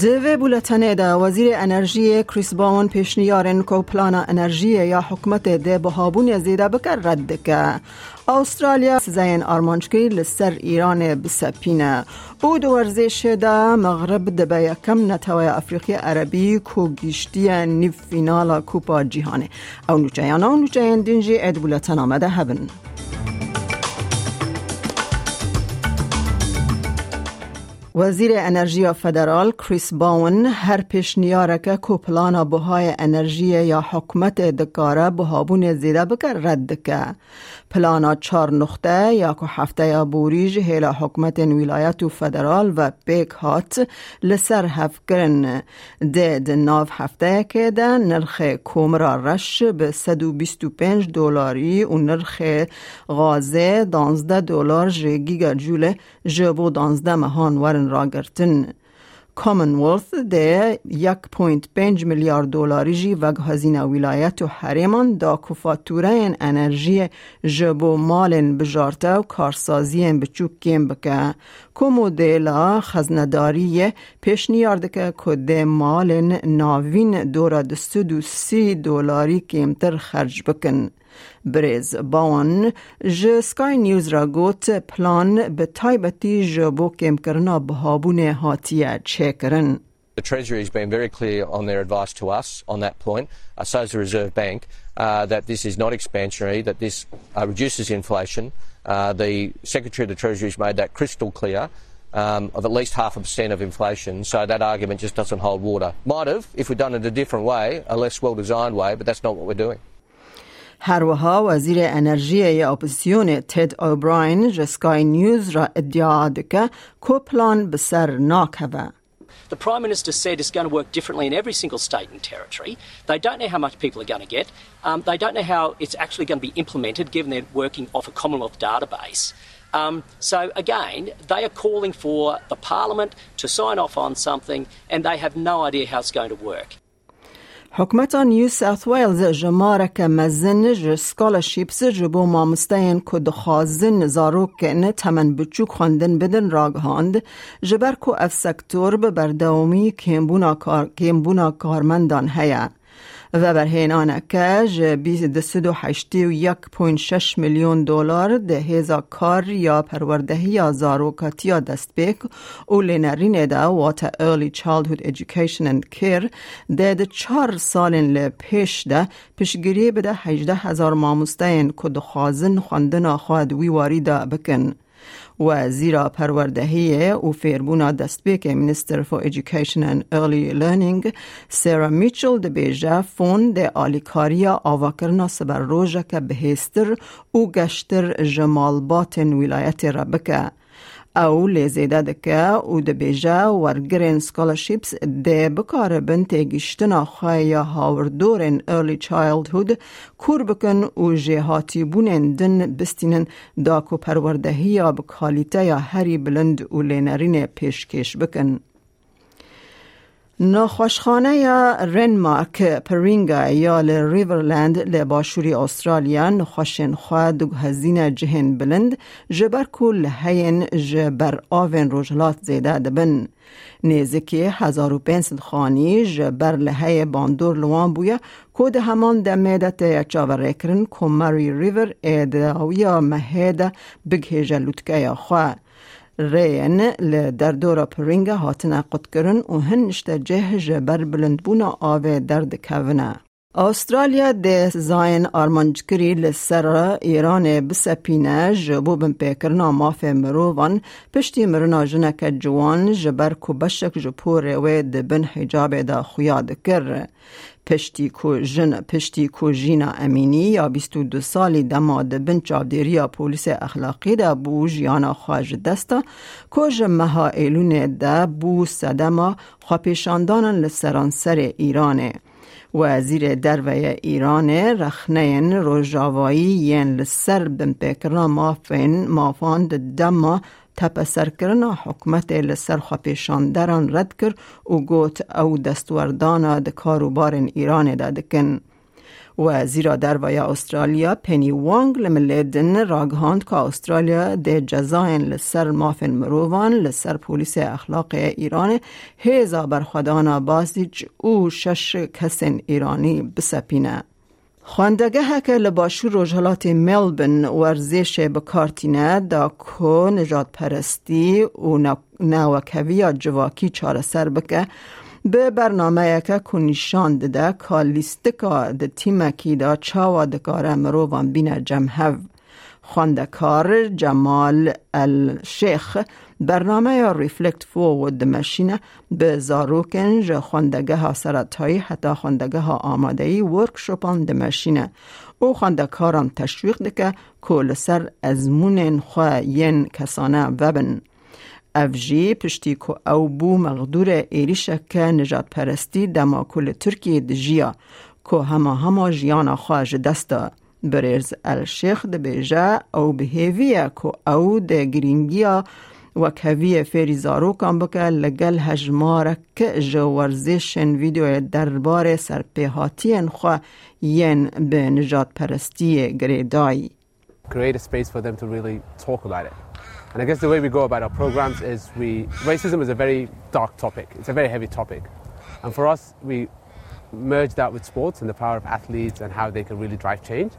دوی بولتنه دا وزیر انرژی کریس باون پیشنیارن کو پلان انرژی یا حکمت ده بهابون زیده بکر رد که. استرالیا زین آرمانچکی لسر ایران بسپینه. او دو ورزش دا مغرب دبه یکم نتوی افریقی عربی کو گیشتی نیف فینال کوپا جیهانه. او نوچه او نوچه دینجی اد بولتن آمده هبن. وزیر انرژی فدرال کریس باون هر پیشنیارک کو پلان بهای انرژی یا حکمت دکاره بهابون زیده بکر رد که. پلانا چار نقطه یا که هفته یا بوریج هیلا حکمت ولایت و فدرال و پیک هات لسر هفکرن ده ده ناف هفته که ده نرخ کومرا رش به 125 دلاری و نرخ غازه 12 دلار جیگا جوله جبو 12 مهان ورن را گرتن کامنولث ده یک پوینت پنج میلیارد دلاری جی وگ هزینه ولایت و حریمان دا کفاتوره انرژی جبو مالن بجارته و کارسازی بچوک کم بکه که مدل خزنداری پیش نیارده که کده مالن ناوین دورا دستو سی دلاری کمتر خرج بکن. بریز باون ج سکای نیوز را گوت پلان به تایبتی جبو کم کرنا بهابون هاتیه چه کرن. The Treasury has been very clear on their advice to us on that point, uh, so has the Reserve Bank, uh, that this is not expansionary, that this uh, reduces inflation. Uh, the Secretary of the Treasury has made that crystal clear. Um, of at least half a percent of inflation, so that argument just doesn't hold water. Might have, if we'd done it a different way, a less well designed way, but that's not what we're doing. هروها وزیر انرژی اپوزیسیون تد اوبراین جسکای نیوز را ادعا دکه کو پلان بسر ناکوه. The Prime Minister said it's going to work differently in every single state and territory. They don't know how much people are going to get. Um, they don't know how it's actually going to be implemented given they're working off a Commonwealth database. Um, so again, they are calling for the Parliament to sign off on something and they have no idea how it's going to work. حکمت نیو ساوت ویلز جماره که مزن ج سکالرشیپس جبو مامستین که دخوازن زارو که نه تمن بچوک خواندن بدن راگهاند جبر که اف سکتور به بردومی کمبونا, کار، کارمندان هیا. و بر هینانه که یک پوین شش میلیون دلار ده هزا کار یا پروردهی زاروکاتی یا دست بیک او لینرین ده واتا early childhood education and care ده ده چار سالین لپیش ده پیشگیری بده هجده هزار ماموستین که دخوازن خواندن خواهد ویواری ده بکن. و زیرا پروردهی او فیربونا دستبیک منستر فور ایژوکیشن and Early Learning سیرا میچل ده بیجه فون ده آلیکاریا آواکرنا سبر روژه که بهستر او گشتر جمال باتن ولایت ربکه. او لیزیده دکه او ده بیجه ورگرین سکالرشیپس ده بکار بن تیگیشتنا خواهی هاوردورن early childhood کور بکن او جهاتی بونن دن بستینن داکو پروردهی یا بکالیته یا هری بلند او لینرین پیشکش بکن. نخوشخانه یا رنمارک پرینگا یا ریورلند لباشوری استرالیا نخوشن خواه دو هزین جهن بلند جبر کل هین جبر آوین روجلات زیده دبن. نیزکی هزار و پینسد خانی جبر لحی باندور لوان بویا کود همان دمیدت یچاور کرن کماری ریور ایداویا مهید بگهیج لوتکه یا خواه. رین ل در دورا پرینگا هاتنا قد کرن و هنشت جه جبر بلند آوه درد کونه. استرالیا ده زاین آرمانجکری لسر ایران بسپینه جبو بن پیکرنا ماف مروان پشتی مرنا جنک جوان جبر کو بشک جپور و دبن حجاب دا خویاد کر. پشتی کو جن پشتی کو جینا امینی یا 22 سالی دما بن چاودیریا پولیس اخلاقی دا بو جیانا خواج دستا کو جمها ایلون دا بو صدما خواپیشاندانن لسرانسر ایرانه وزیر دروی ایران رخنین روژاوایی ین لسر بن مافین مافان دما تپ سرکرنا حکمت لسر پیشان دران رد کر و گوت او دستوردانا دکارو بارن ایران دادکن. و زیرا در ویا استرالیا پنی وانگ لملیدن راگهاند که استرالیا ده جزاین لسر مافن مروان لسر پولیس اخلاق ایران هیزا برخودانا بازیج او شش کسن ایرانی بسپینه. خواندگه که لباشو روژهلات ملبن ورزش بکارتینه دا کو نجات پرستی و نوکوی جواکی چاره سر بکه به برنامه که کنیشان ده که لیستکا ده تیمکی دا چاوا دکاره مروان بین جمهو. خواندکار جمال الشیخ برنامه ریفلکت فورورد دمشینه به زاروکن جه خواندگه ها سرطایی حتی خواندگه ها آماده ای ورکشوپان دمشینه او خواندکارم تشویق دکه کل سر ازمون خواه ین کسانه وبن. افجی پشتی که او بو مغدور ایریشک نجات پرستی دما کل ترکیه دجیا که همه همه جیانا خواهج دسته برز الشیخ ده بیجه او بهیویه که او ده گرینگیا و کوی فری زاروکان بکه لگل هجمارک جو ورزشن ویدیو دربار سرپیهاتی خواه ین به نجات پرستی گریدایی create a space for them to really talk about it. And I guess the way we go about our programs is we racism is a very dark topic. It's a very heavy topic. And for us we merge that with sports and the power of athletes and how they can really drive change.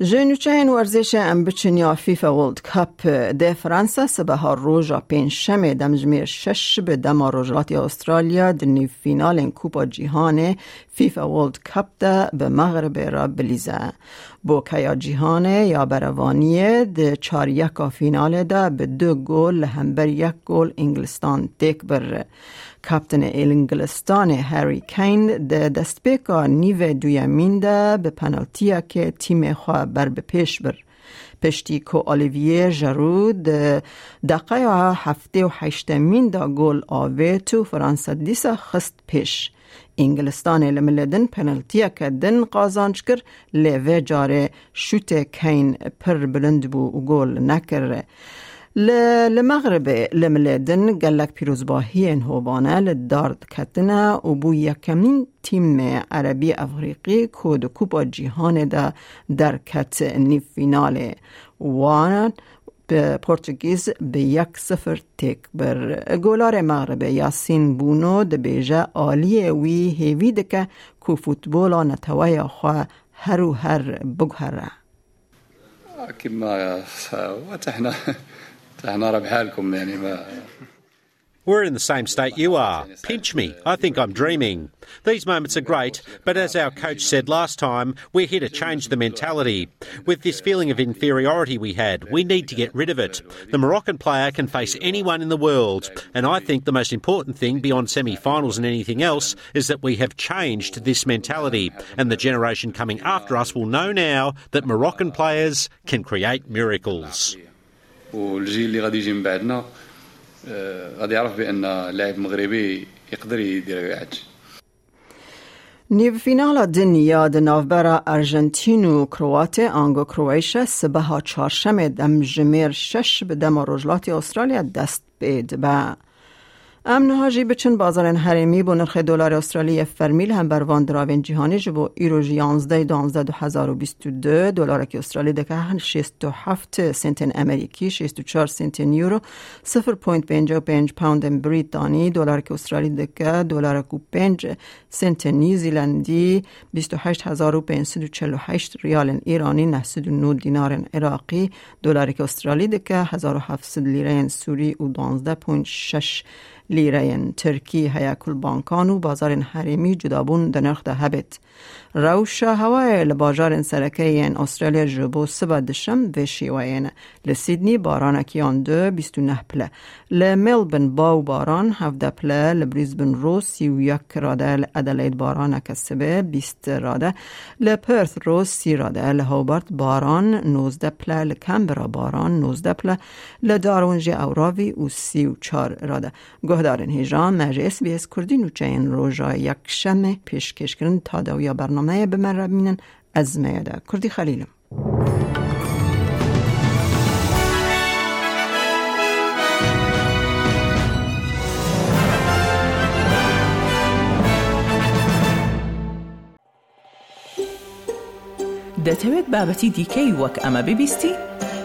جنوچین ورزش ام بچنیا فیفا ورلد کپ ده فرانسا سبها روژا پین شمه دمجمیر شش به دم روژاتی استرالیا دنی فینال کوپا جیهان فیفا ورلد کپ ده به مغرب را بلیزه بو کیا جیهان یا بروانیه ده چار یکا فینال ده به دو گل همبر یک گل انگلستان تک بره کاپتن انگلستان هری کین ده دستپیکا نیو دویمین ده به پنالتیا که تیم خواه بر به پیش بر پشتی که آلیویه جرود دقیقه هفته و هشتمین دا گل آوه تو فرانسا دیسا خست پیش انگلستان لملدن پنالتیا دن قازانج کر لیوه جاره شوت کین پر بلند بو و گل نکر لمغرب لملدن گلک پیروزباهی هوبانه لدارد کتنه و بو یکمین تیم عربی افریقی کود کوپا جیهان دا در کت نی فینال وان به پرتغیز به یک سفر تک بر گولار مغرب یاسین بونو د بیجه آلی وی هیوی دکه کو فوتبولا نتوی خواه هر و هر بگهره كما وتحنا احنا ربحالكم يعني ما We're in the same state you are. Pinch me. I think I'm dreaming. These moments are great, but as our coach said last time, we're here to change the mentality. With this feeling of inferiority we had, we need to get rid of it. The Moroccan player can face anyone in the world, and I think the most important thing beyond semi finals and anything else is that we have changed this mentality, and the generation coming after us will know now that Moroccan players can create miracles. والجيل اللي غادي يجي من بعدنا غادي يعرف بأن لاعب مغربي يقدر يدير كاع نیو فینال دنیا د ناوبرا ارژنتین و کروات آنگو کرویشا سبها چهارشنبه دم جمیر شش به دم رجلات استرالیا دست بید به امن هاجی بچن بازار حریمی با نرخ دلار استرالی فرمیل هم بر وان دراوین جهانی جبو ایرو 11 12 2022 دلار که استرالی دکه 67 سنت امریکی 64 سنت یورو 0.55 پوند بریتانی دلار که استرالی دکه دلار کو 5 سنت نیوزیلندی 28548 ریال ایرانی 99 دینار عراقی. دلار که استرالی دکه 1700 لیره سوری و 12.6 لیره ترکی هیکل بانکان و بازار حریمی جدابون در نرخ ده هبت. روشا هوای لباجار سرکه استرالیا جبو سبا دشم و شیوین. لسیدنی باران کیان دو بیستو نه پله لملبن باو باران هفده پله لبریزبن رو سی و یک راده لادلید باران کسبه بیست راده لپرث رو سی راده لهوبارت باران نوزده پله لکمبرا باران نوزده پله لدارونجی اوراوی و سی و چار راده گوهدارن هیجان مجه اس بی اس کردین و چین روژا یک شم پیشکش کرن تا دویا برنامه به من ربینن از میاده کردی خلیلم دەتەوێت بابەتی دیکەی وەک ئەمە ببیستی؟